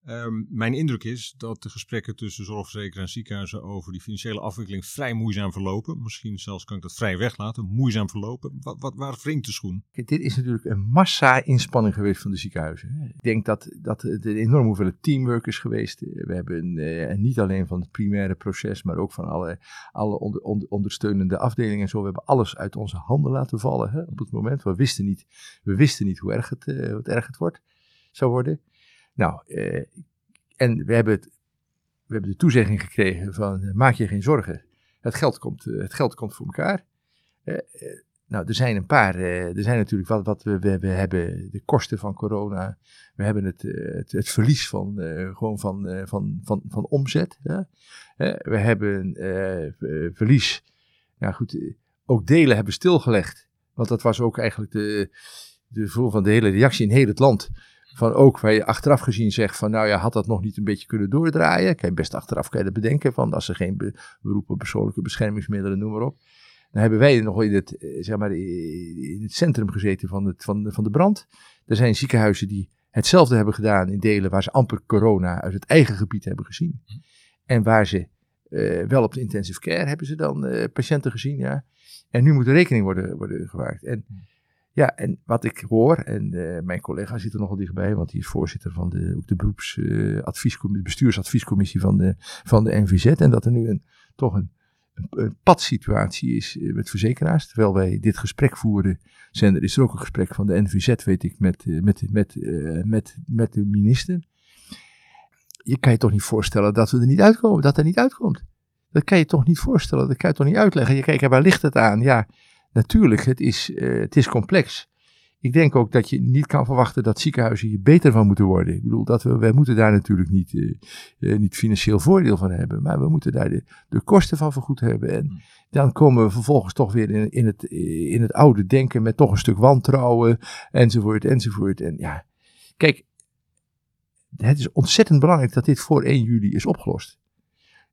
Um, mijn indruk is dat de gesprekken tussen zorgverzekeraars en ziekenhuizen over die financiële afwikkeling vrij moeizaam verlopen. Misschien zelfs kan ik dat vrij weglaten. Moeizaam verlopen. Wat, wat, waar wringt de schoen? Kijk, dit is natuurlijk een massa-inspanning geweest van de ziekenhuizen. Ik denk dat, dat het een enorm hoeveelheid teamwork is geweest. We hebben uh, niet alleen van het primaire proces, maar ook van alle, alle onder, onder, ondersteunende afdelingen en zo. We hebben alles uit onze handen laten vallen hè, op het moment. We wisten niet, we wisten niet hoe erg het, uh, hoe erg het wordt, zou worden. Nou, uh, en we hebben, het, we hebben de toezegging gekregen van uh, maak je geen zorgen. Het geld komt, uh, het geld komt voor elkaar. nou, er zijn een paar, er zijn natuurlijk wat, wat we, we, hebben, de kosten van corona. We hebben het, het, verlies van, gewoon van, van, van, van omzet. we hebben verlies, nou goed, ook delen hebben stilgelegd. Want dat was ook eigenlijk de, de van de hele reactie in heel het land van ook waar je achteraf gezien zegt van nou ja, had dat nog niet een beetje kunnen doordraaien. Kan je best achteraf kan bedenken van als er geen be beroepen persoonlijke beschermingsmiddelen, noem maar op. Dan hebben wij nog in het, eh, zeg maar, in het centrum gezeten van, het, van, van de brand. Er zijn ziekenhuizen die hetzelfde hebben gedaan in delen waar ze amper corona uit het eigen gebied hebben gezien. En waar ze uh, wel op de intensive care hebben ze dan patiënten gezien, ja. En nu moet er rekening worden, worden gemaakt. En ja, en wat ik hoor, en uh, mijn collega zit er nogal dichtbij, want die is voorzitter van de, ook de beroepsadviescommissie, uh, bestuursadviescommissie van de, van de NVZ. En dat er nu een, toch een, een, een padsituatie is uh, met verzekeraars. Terwijl wij dit gesprek voeren, zijn er, is er ook een gesprek van de NVZ, weet ik, met, met, met, met, met de minister. Je kan je toch niet voorstellen dat we er niet uitkomen, dat er niet uitkomt. Dat kan je toch niet voorstellen, dat kan je toch niet uitleggen. Je kijkt, waar ligt het aan? Ja, Natuurlijk, het is, uh, het is complex. Ik denk ook dat je niet kan verwachten dat ziekenhuizen hier beter van moeten worden. Ik bedoel, dat we, wij moeten daar natuurlijk niet, uh, uh, niet financieel voordeel van hebben, maar we moeten daar de, de kosten van vergoed hebben. En hmm. dan komen we vervolgens toch weer in, in, het, in het oude denken met toch een stuk wantrouwen, enzovoort, enzovoort. En ja, kijk, het is ontzettend belangrijk dat dit voor 1 juli is opgelost.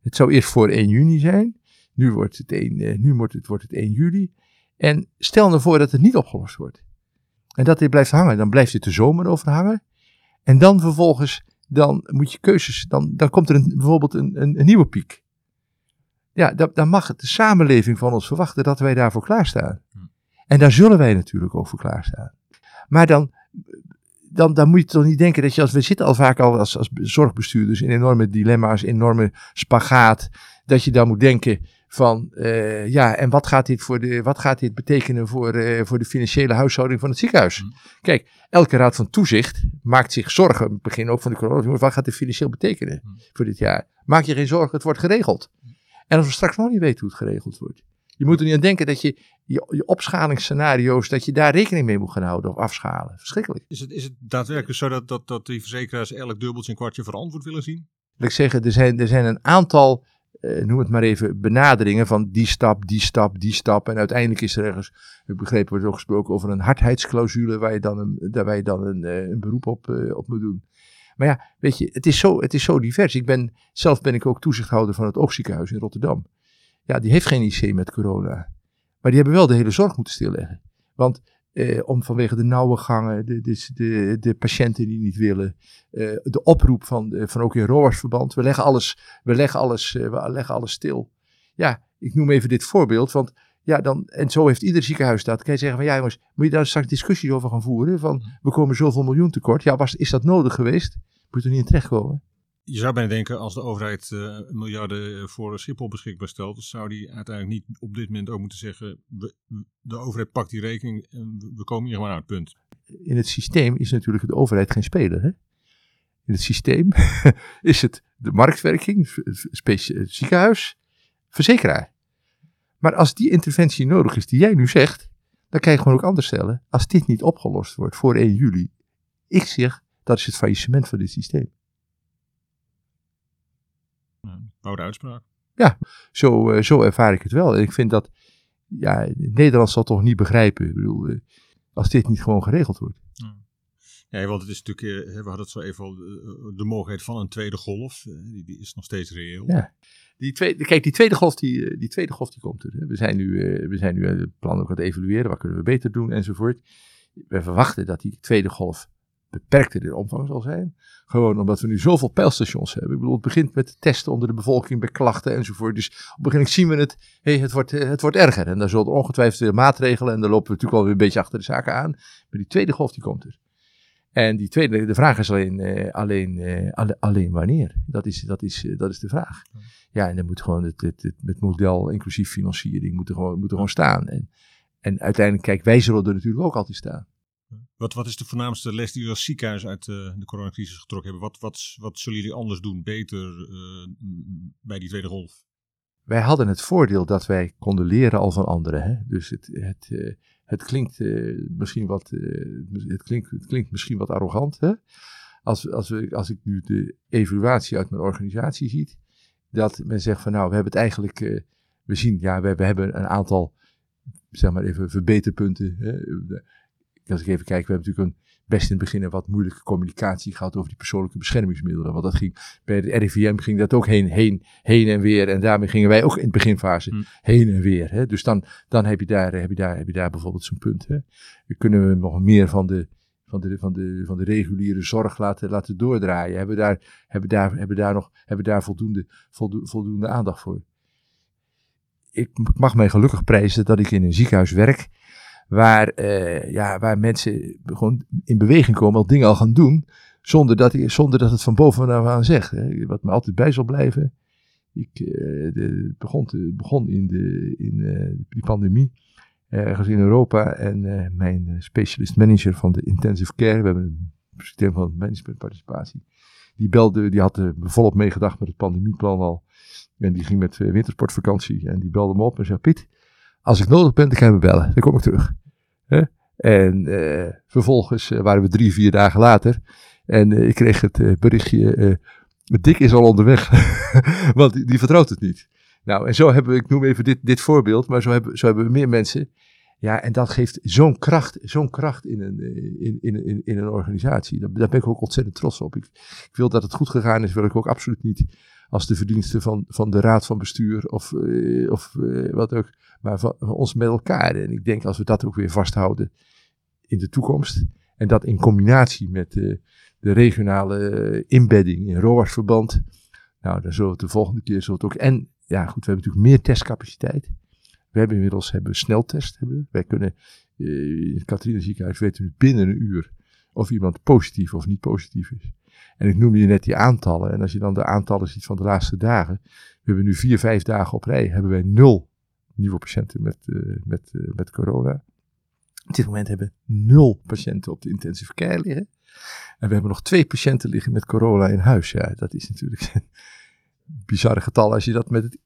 Het zou eerst voor 1 juni zijn, nu wordt het 1, nu wordt het, wordt het 1 juli. En stel nou voor dat het niet opgelost wordt. En dat dit blijft hangen. Dan blijft dit de zomer over hangen. En dan vervolgens, dan moet je keuzes. Dan, dan komt er een, bijvoorbeeld een, een, een nieuwe piek. Ja, dan, dan mag de samenleving van ons verwachten dat wij daarvoor klaarstaan. Hm. En daar zullen wij natuurlijk ook voor klaarstaan. Maar dan, dan, dan moet je toch niet denken dat je als we zitten al vaak al als, als zorgbestuurders in enorme dilemma's, enorme spagaat, dat je dan moet denken van uh, ja, en wat gaat dit, voor de, wat gaat dit betekenen voor, uh, voor de financiële huishouding van het ziekenhuis? Mm. Kijk, elke raad van toezicht maakt zich zorgen, het begin ook van de corona, wat gaat dit financieel betekenen mm. voor dit jaar? Maak je geen zorgen, het wordt geregeld. Mm. En als we straks nog niet weten hoe het geregeld wordt. Je moet er niet aan denken dat je je, je opschalingsscenario's, dat je daar rekening mee moet gaan houden of afschalen. Verschrikkelijk. Is het, is het daadwerkelijk zo dat, dat, dat die verzekeraars elk dubbeltje en kwartje verantwoord willen zien? Wil ik zeggen, er zijn, er zijn een aantal uh, noem het maar even, benaderingen van die stap, die stap, die stap. En uiteindelijk is er ergens, ik begrepen, wordt ook gesproken over een hardheidsclausule waar je dan een, waar je dan een, uh, een beroep op, uh, op moet doen. Maar ja, weet je, het is, zo, het is zo divers. Ik ben, zelf ben ik ook toezichthouder van het oogziekenhuis in Rotterdam. ja, die heeft geen IC met corona. Maar die hebben wel de hele zorg moeten stilleggen. Want eh, om vanwege de nauwe gangen, de, de, de, de patiënten die niet willen, eh, de oproep van, van ook in ROAS-verband, we leggen alles, we leggen alles, eh, we leggen alles stil. Ja, ik noem even dit voorbeeld, want ja, dan, en zo heeft ieder ziekenhuis dat. Kan je zeggen van ja jongens, moet je daar straks discussies over gaan voeren? Van we komen zoveel miljoen tekort. Ja, was, is dat nodig geweest? Moet er niet in terechtkomen? Je zou bijna denken, als de overheid uh, miljarden voor Schiphol beschikbaar stelt, zou die uiteindelijk niet op dit moment ook moeten zeggen, we, de overheid pakt die rekening en we komen hier gewoon het punt. In het systeem is natuurlijk de overheid geen speler. Hè? In het systeem is het de marktwerking, het ziekenhuis, verzekeraar. Maar als die interventie nodig is die jij nu zegt, dan kan je gewoon ook anders stellen. Als dit niet opgelost wordt voor 1 juli, ik zeg, dat is het faillissement van dit systeem. Oude uitspraak. Ja, zo, uh, zo ervaar ik het wel. En ik vind dat, ja, Nederland zal toch niet begrijpen. Ik bedoel, uh, als dit niet gewoon geregeld wordt. Ja. Ja, want het is natuurlijk, we hadden het zo even al, de mogelijkheid van een tweede golf, die, die is nog steeds reëel. Ja. Die tweede, kijk, die tweede golf die, die, tweede golf die komt er. We zijn nu, we zijn nu het plan ook aan het evalueren, wat kunnen we beter doen enzovoort. We verwachten dat die tweede golf beperkter in omvang zal zijn. Gewoon omdat we nu zoveel pijlstations hebben. Ik bedoel, het begint met testen onder de bevolking bij klachten enzovoort. Dus op een gegeven moment zien we het, hey, het, wordt, het wordt erger. En daar zullen ongetwijfeld weer maatregelen en dan lopen we natuurlijk alweer een beetje achter de zaken aan. Maar die tweede golf die komt er. En die tweede, de vraag is alleen, uh, alleen, uh, alleen wanneer. Dat is, dat, is, uh, dat is de vraag. Ja, en dan moet gewoon het, het, het, het model inclusief financiering moet er gewoon, moet er gewoon staan. En, en uiteindelijk, kijk, wij zullen er natuurlijk ook altijd staan. Wat, wat is de voornaamste les die jullie als ziekenhuis uit de coronacrisis getrokken hebben? Wat, wat, wat zullen jullie anders doen, beter bij die tweede golf? Wij hadden het voordeel dat wij konden leren al van anderen. Hè? Dus het, het, het klinkt misschien wat, het klinkt, het klinkt misschien wat arrogant. Hè? Als, als, als ik nu de evaluatie uit mijn organisatie zie, dat men zegt van nou, we hebben het eigenlijk, we zien, ja, we, we hebben een aantal, zeg maar even, verbeterpunten. Hè? Als ik even kijk, we hebben natuurlijk een best in het begin een wat moeilijke communicatie gehad over die persoonlijke beschermingsmiddelen. Want dat ging, bij de RIVM ging dat ook heen, heen, heen en weer. En daarmee gingen wij ook in de beginfase hm. heen en weer. Hè. Dus dan, dan heb, je daar, heb, je daar, heb je daar bijvoorbeeld zo'n punt. Hè. Kunnen we nog meer van de, van de, van de, van de reguliere zorg laten, laten doordraaien. Hebben we daar, hebben daar, hebben daar nog hebben daar voldoende, voldoende, voldoende aandacht voor? Ik mag mij gelukkig prijzen dat ik in een ziekenhuis werk waar, uh, ja, waar mensen gewoon in beweging komen, al dingen al gaan doen, zonder dat, zonder dat het van bovenaf aan zegt. Hè. Wat me altijd bij zal blijven. Ik de, begon, begon in, de, in uh, die pandemie ergens in Europa en mijn specialist manager van de intensive care, we hebben een systeem van managementparticipatie, die belde, die had volop meegedacht met het pandemieplan al. En die ging met wintersportvakantie en die belde me op en zei: Piet, als ik nodig ben, dan kan je me bellen. Dan kom ik terug. En uh, vervolgens uh, waren we drie, vier dagen later. En uh, ik kreeg het berichtje, Dick is al onderweg. Want die, vertrouwt het niet. Nou, en zo hebben we, ik noem even dit, dit voorbeeld, maar zo hebben, zo hebben we meer mensen. Ja, en dat geeft zo'n kracht, zo'n kracht in een, in, in, in, in een organisatie. Daar, daar ben ik ook ontzettend trots op. Ik, ik wil dat het goed gegaan is, wil ik ook absoluut niet als de verdiensten van, van de raad van bestuur of, uh, of uh, wat ook, maar van, ons met elkaar. En ik denk als we dat ook weer vasthouden in de toekomst en dat in combinatie met de regionale inbedding in ROAS-verband, nou dan zullen we de volgende keer zullen ook, en ja goed, we hebben natuurlijk meer testcapaciteit. We hebben inmiddels hebben sneltest. Hebben. Wij kunnen in het ziekenhuis weten we binnen een uur of iemand positief of niet positief is. En ik noemde je net die aantallen. En als je dan de aantallen ziet van de laatste dagen. We hebben nu vier, vijf dagen op rij. Hebben wij nul nieuwe patiënten met, uh, met, uh, met corona. Op dit moment hebben we nul patiënten op de intensive care liggen. En we hebben nog twee patiënten liggen met corona in huis. Ja, dat is natuurlijk een bizarre getal als je dat met het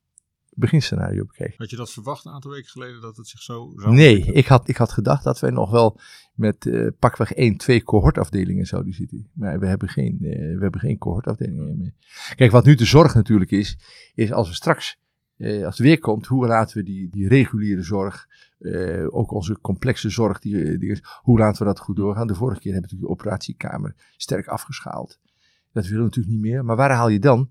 beginscenario bekijkt. Had je dat verwacht een aantal weken geleden dat het zich zo zou Nee, ik had, ik had gedacht dat wij nog wel met uh, pakweg één, twee cohortafdelingen zouden zitten. Maar we hebben geen, uh, we hebben geen cohortafdelingen meer. Kijk, wat nu de zorg natuurlijk is, is als we straks, uh, als het weer komt, hoe laten we die, die reguliere zorg, ook onze complexe zorg, die, die, hoe laten we dat goed doorgaan? De vorige keer hebben we natuurlijk de operatiekamer sterk afgeschaald. Dat willen we natuurlijk niet meer. Maar waar haal je dan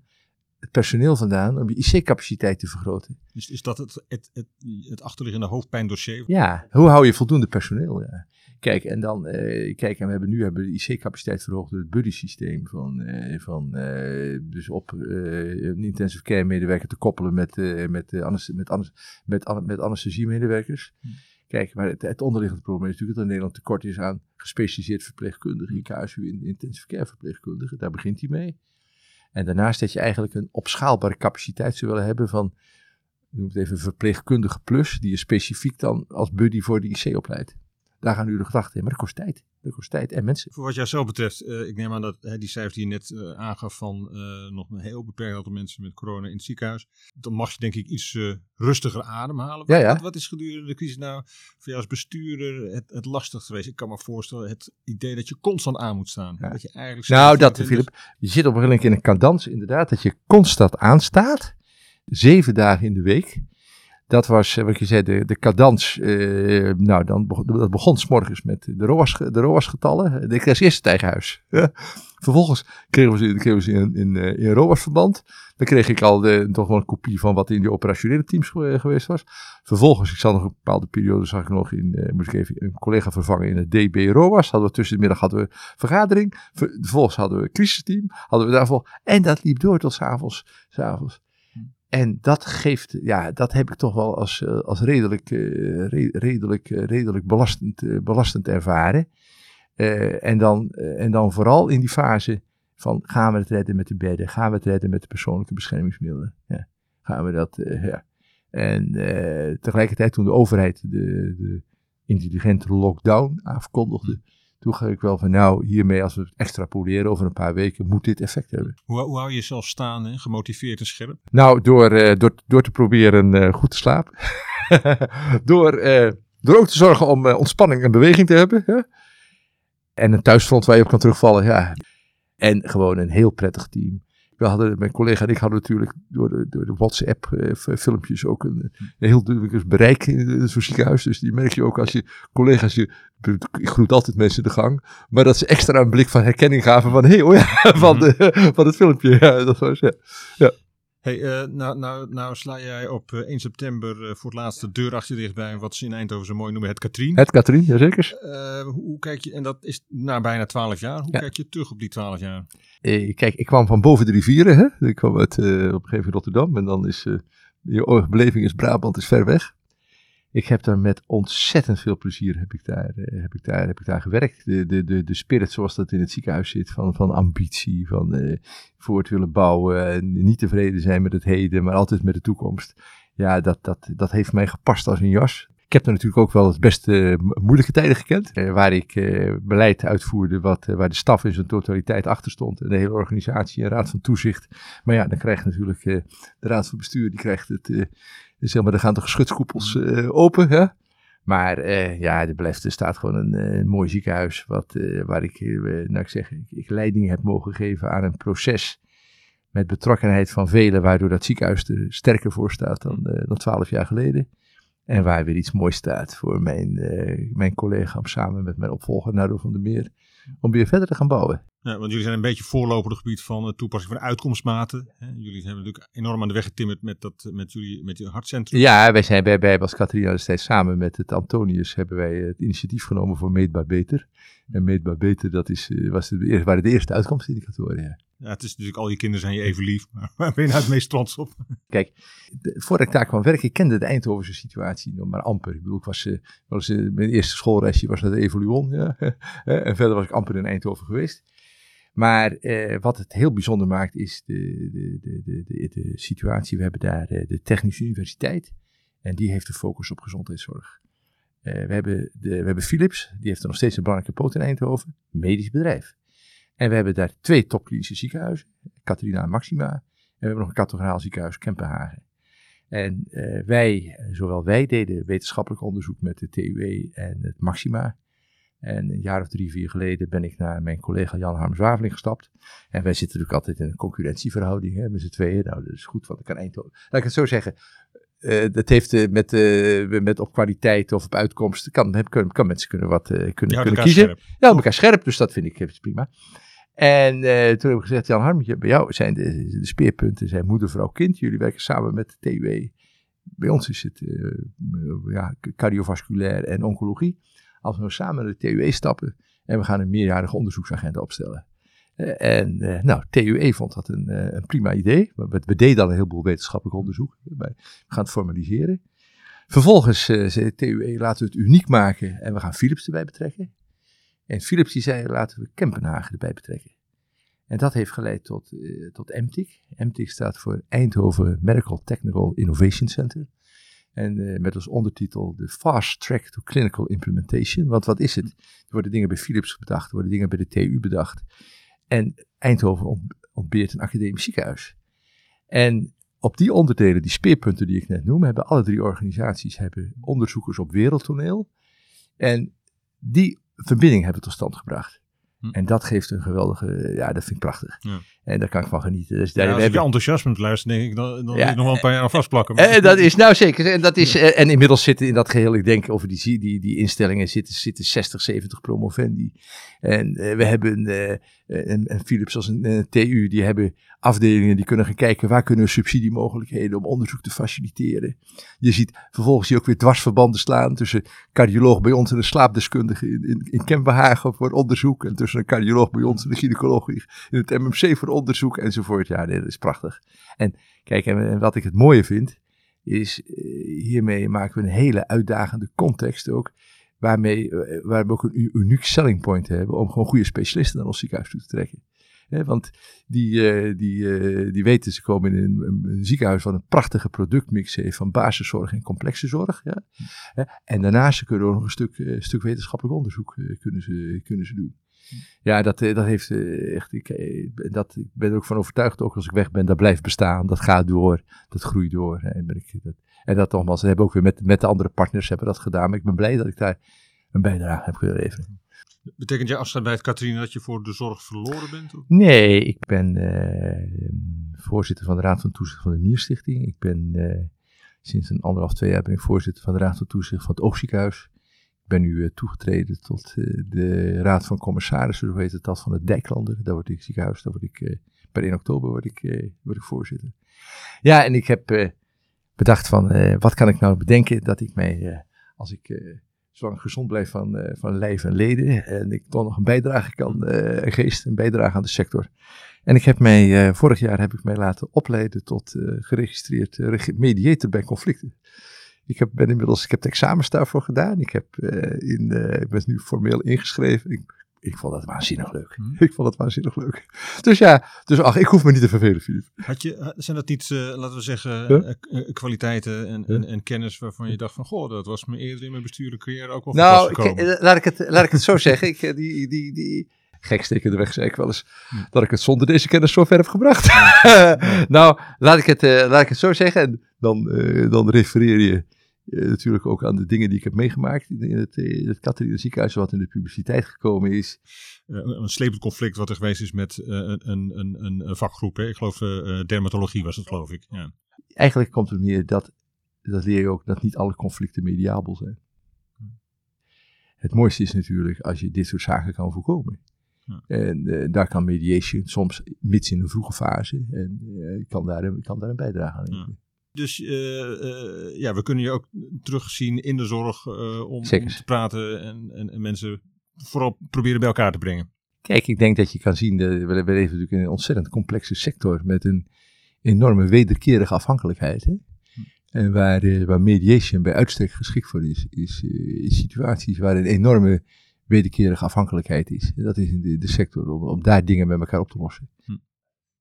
het personeel vandaan om je IC-capaciteit te vergroten. Dus is dat het, het, het, het achterliggende hoofdpijndossier? Ja, hoe hou je voldoende personeel? Ja. Kijk, en dan, eh, kijk, en we hebben nu hebben de IC-capaciteit verhoogd door het buddy-systeem van, eh, van eh, dus op een intensive care medewerker te koppelen met, met, met, met, met anesthesie-medewerkers. Kijk, maar het, het onderliggende probleem is natuurlijk dat er in Nederland tekort is aan gespecialiseerd verpleegkundigen, in KSU in intensive care verpleegkundigen. Daar begint hij mee. En daarnaast dat je eigenlijk een opschaalbare capaciteit zou willen hebben van, noem het even verpleegkundige plus, die je specifiek dan als buddy voor de IC opleidt. Daar gaan nu de gedachten in, maar dat kost tijd. Dat kost tijd en mensen. Voor wat jou zelf betreft, eh, ik neem aan dat hè, die cijfers die je net eh, aangaf van eh, nog een heel beperkt aantal mensen met corona in het ziekenhuis. Dan mag je denk ik iets rustiger ademhalen. Ja, ja. Wat, wat is gedurende de crisis nou voor jou als bestuurder het, het lastig geweest? Ik kan me voorstellen het idee dat je constant aan moet staan. Ja. Dat je eigenlijk Nou, dat, 24 Philip. Je zit op een gegeven moment in een cadans, inderdaad, dat je constant aanstaat. Zeven dagen in de week. Dat was, eh, wat je zei, de, de cadans. eh, nou, dan dat begon s morgens met de ROAS, de ROAS-getallen. Ik kreeg eerst het eigen huis. Vervolgens kregen we ze, kregen in, in, eh, in ROAS-verband. Dan kreeg ik al de, toch wel een kopie van wat in die operationele teams ge- geweest was. Vervolgens, ik zat nog een bepaalde periode, zag ik nog in, eh, moest ik even een collega vervangen in het DB ROAS. Hadden we tussen de middag hadden we vergadering. Ver- vervolgens hadden we een crisisteam. Hadden we daarvoor. En dat liep door tot 's avonds. En dat geeft, ja, dat heb ik toch wel als, eh, als redelijk, eh, re- redelijk, eh, redelijk belastend, belastend ervaren. En, dan, en dan vooral in die fase van gaan we het redden met de bedden? Gaan we het redden met de persoonlijke beschermingsmiddelen? Ja. Gaan we dat, ja. En tegelijkertijd toen de overheid de, de intelligente lockdown afkondigde, toen ga ik wel van nou, hiermee als we het extrapoleren over een paar weken, moet dit effect hebben. Hoe, hoe hou je jezelf staan, hè? gemotiveerd en scherp? Nou, door, eh, door, door te proberen eh, goed te slapen. door, eh, door ook te zorgen om ontspanning en beweging te hebben. Hè? En een thuisfront waar je op kan terugvallen. Ja. En gewoon een heel prettig team. We hadden, mijn collega en ik hadden natuurlijk door de, door de WhatsApp-filmpjes ook een, een heel duidelijk bereik in zo'n ziekenhuis. Dus die merk je ook als je collega's, je, ik groet altijd mensen de gang, maar dat ze extra een blik van herkenning gaven van, hé, hey, oh ja, van, de, van het filmpje. Ja, dat was, ja. Hey, eh, nou, nou, nou sla jij op eh, 1 september eh, voor het laatst de deur achter je dicht bij wat ze in Eindhoven zo mooi noemen het Katrien. Het Katrien, jazeker. Eh, hoe, hoe kijk je, en dat is na bijna 12 jaar, hoe Ja. kijk je terug op die 12 jaar? Eh, kijk, ik kwam van boven de rivieren. Hè? Ik kwam uit, eh, op een gegeven moment Rotterdam. En dan is eh, je beleving is Brabant is ver weg. Ik heb daar met ontzettend veel plezier heb ik daar, eh, heb ik daar, heb ik daar gewerkt. De, de, de, de spirit zoals dat in het ziekenhuis zit. Van, van ambitie, van eh, voort willen bouwen. En niet tevreden zijn met het heden, maar altijd met de toekomst. Ja, dat, dat, dat heeft mij gepast als een jas. Ik heb er natuurlijk ook wel het beste eh, mo- moeilijke tijden gekend. waar ik beleid uitvoerde wat, waar de staf in zijn totaliteit achter stond. En de hele organisatie en raad van toezicht. Maar ja, dan krijgt natuurlijk de raad van bestuur, die krijgt het, eh, zeg maar, dan gaan de geschutskoepels eh, open. Hè? Maar eh, ja, er blijft, er staat gewoon een, eh, een mooi ziekenhuis. Wat, waar ik, nou ik zeg, ik, ik leiding heb mogen geven aan een proces. Met betrokkenheid van velen, waardoor dat ziekenhuis er sterker voor staat dan, dan 12 jaar geleden. En waar weer iets moois staat voor mijn, mijn collega om samen met mijn opvolger Nardo van der Meer. Om weer verder te gaan bouwen. Ja, want jullie zijn een beetje voorloper op het gebied van de toepassing van uitkomstmaten. Jullie hebben natuurlijk enorm aan de weg getimmerd met, dat, met, jullie, met je hartcentrum. Ja, wij zijn bij, bij als Katrina destijds samen met het Antonius hebben wij het initiatief genomen voor Meetbaar Beter. En Meetbaar Beter, dat is, eh, was de, waren de eerste uitkomstindicatoren. Ja. Ja, het is natuurlijk al je kinderen zijn je even lief, maar waar ben je nou het meest trots op? Kijk, de- voordat ik daar kwam werken, ik kende de Eindhovense situatie nog maar amper. Ik bedoel, ik was, eh, eh, mijn eerste schoolreisje was naar de Evoluon. Ja, en verder was ik amper in Eindhoven geweest. Maar eh, wat het heel bijzonder maakt, is de, de, de, de, de, situatie. We hebben daar de Technische Universiteit. En die heeft de focus op gezondheidszorg. Eh, we, hebben de, we hebben Philips, die heeft er nog steeds een belangrijke poot in Eindhoven. Medisch bedrijf. En we hebben daar twee topklinische ziekenhuizen. Catharina en Maxima. En we hebben nog een kathedraal ziekenhuis Kempenhagen. En eh, wij, zowel wij deden wetenschappelijk onderzoek met de TUE en het Maxima. En een jaar of drie, vier geleden ben ik naar mijn collega Jan Harm Zwaveling gestapt. En wij zitten natuurlijk altijd in een concurrentieverhouding hè, met z'n tweeën. Nou, dat is goed, want ik kan Eindhoven... Laat ik het zo zeggen. Eh, dat heeft eh, met, eh, met op kwaliteit of op uitkomst... Kan, kan, kan mensen kunnen, wat, kunnen, kunnen kiezen. scherp. Ja, elkaar scherp, dus dat vind ik prima. En toen heb ik gezegd, Jan Harmetje, bij jou zijn de, de speerpunten zijn moeder, vrouw, kind. Jullie werken samen met de TUE. Bij ons is het ja, cardiovasculair en oncologie. Als we nou samen naar de TUE stappen en we gaan een meerjarige onderzoeksagenda opstellen. Uh, en nou, TUE vond dat een, een prima idee. We, we, deden al een heleboel wetenschappelijk onderzoek. We gaan het formaliseren. Vervolgens zei TUE, laten we het uniek maken en we gaan Philips erbij betrekken. En Philips die zei, laten we Kempenhagen erbij betrekken. En dat heeft geleid tot, tot MTIC. MTIC staat voor Eindhoven Medical Technical Innovation Center. En met als ondertitel de Fast Track to Clinical Implementation. Want wat is het? Er worden dingen bij Philips bedacht, er worden dingen bij de TU bedacht. En Eindhoven ontbeert een academisch ziekenhuis. En op die onderdelen, die speerpunten die ik net noem, hebben alle drie organisaties hebben onderzoekers op wereldtoneel. En die verbinding hebben tot stand gebracht. Hm. En dat geeft een geweldige, ja, dat vind ik prachtig. Ja. En daar kan ik van genieten. Dus daar, ja, als je enthousiasme luistert, denk ik, dan, dan ja, nog wel een paar jaar aan vastplakken. Maar... Eh, dat is, nou zeker. En, dat is, eh, en inmiddels zitten in dat geheel, ik denk over die, die, die instellingen, zitten, zitten 60, 70 promovendi. En uh, we hebben uh, een, een Philips als een, TU, die hebben afdelingen die kunnen gaan kijken waar kunnen subsidiemogelijkheden om onderzoek te faciliteren. Je ziet vervolgens hier ook weer dwarsverbanden slaan tussen cardioloog bij ons en een slaapdeskundige in, in, in Kempenhagen voor onderzoek. En een cardioloog bij ons en een gynaecoloog in het MMC voor onderzoek enzovoort. Ja, dat is prachtig. En kijk, en wat ik het mooie vind, is hiermee maken we een hele uitdagende context ook waarmee, waar we ook een uniek selling point hebben om gewoon goede specialisten naar ons ziekenhuis toe te trekken want die, uh, die, die weten, ze komen in een, een, ziekenhuis van een prachtige productmix heeft van basiszorg en complexe zorg. Ja. En daarnaast kunnen we ook nog een stuk, stuk wetenschappelijk onderzoek kunnen, ze, kunnen ze doen. Ja, dat, dat heeft echt, ik, dat, ik ben er ook van overtuigd, ook als ik weg ben, dat blijft bestaan, dat gaat door, dat groeit door. En, ben ik, dat, en dat nogmaals, hebben ook weer met, met de andere partners hebben dat gedaan, maar ik ben blij dat ik daar een bijdrage heb leveren. Betekent je afstand bij het Katrien dat je voor de zorg verloren bent? Of? Nee, ik ben uh, voorzitter van de Raad van Toezicht van de Nierstichting. Ik ben uh, sinds een anderhalf, twee jaar ben ik voorzitter van de Raad van Toezicht van het Oogziekenhuis. Ben nu uh, toegetreden tot de Raad van Commissarissen, zo heet het dat, van het Dijklander. Daar word ik ziekenhuis, daar word ik per 1 oktober word ik, word ik voorzitter. Ja, en ik heb bedacht van, wat kan ik nou bedenken dat ik mij, als ik zolang gezond blijf van, van lijf en leden. En ik toch nog een bijdrage kan, een geest, een bijdrage aan de sector. En ik heb mij, vorig jaar heb ik mij laten opleiden tot geregistreerd mediator bij conflicten. Ik heb, ben inmiddels, ik heb de examens daarvoor gedaan. Ik, heb, in, ik ben nu formeel ingeschreven. Ik ik vond dat waanzinnig leuk. Hmm. Ik vond het waanzinnig leuk. Dus ja, dus ach, ik hoef me niet te vervelen, Filip. Had je, zijn dat iets, uh, laten we zeggen, uh, kwaliteiten en, en, en, kennis waarvan je dacht van, goh, dat was me eerder in mijn bestuurlijke carrière ook wel Nou, ik, laat, ik het, laat ik het zo zeggen. Ik, die, die, die, gekstekende weg zei ik wel eens hmm. dat ik het zonder deze kennis zo ver heb gebracht. nou, laat ik, het, uh, laat ik het zo zeggen en dan, dan refereer je uh, natuurlijk ook aan de dingen die ik heb meegemaakt in het, in het Catharina ziekenhuis, wat in de publiciteit gekomen is. Uh, een slepend conflict wat er geweest is met uh, een, een, een, vakgroep. Hè? Ik geloof dermatologie was het, geloof ik. Ja. Eigenlijk komt het meer dat, dat leer je ook, dat niet alle conflicten mediabel zijn. Het mooiste is natuurlijk als je dit soort zaken kan voorkomen. Ja. En daar kan mediation soms, mits in een vroege fase, en kan, daar, kan daar een bijdrage aan leveren. Dus uh, ja, we kunnen je ook terugzien in de zorg uh, om, om, te praten en, en, en, mensen vooral proberen bij elkaar te brengen. Kijk, ik denk dat je kan zien, dat we leven natuurlijk in een ontzettend complexe sector met een enorme wederkerige afhankelijkheid. Hè? Hm. En waar, waar mediation bij uitstek geschikt voor is, is, is situaties waar een enorme wederkerige afhankelijkheid is. Dat is in de, de sector, om, om daar dingen met elkaar op te lossen. Hm.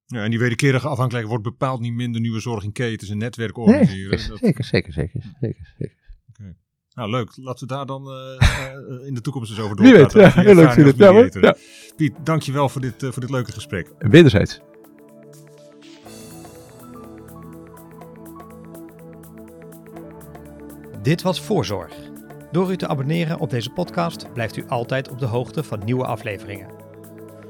Ja, en die wederkerige afhankelijkheid wordt bepaald niet minder nu we zorg in ketens en netwerk organiseren. Nee, zeker, zeker, zeker, zeker, zeker. Okay. Nou, leuk. Laten we daar dan uh, in de toekomst eens over doorpraten. Ja, heel leuk vind het. Ja, ja. Piet, dankjewel voor dit, uh, voor dit leuke gesprek. Wederzijds. Dit was Voorzorg. Door u te abonneren op deze podcast blijft u altijd op de hoogte van nieuwe afleveringen.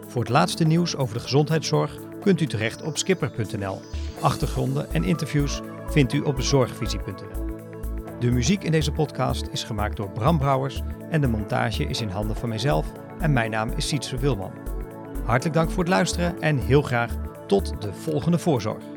Voor het laatste nieuws over de gezondheidszorg kunt u terecht op skipper.nl. Achtergronden en interviews vindt u op zorgvisie.nl. De muziek in deze podcast is gemaakt door Bram Brouwers en de montage is in handen van mijzelf en mijn naam is Sietse Wilman. Hartelijk dank voor het luisteren en heel graag tot de volgende voorzorg.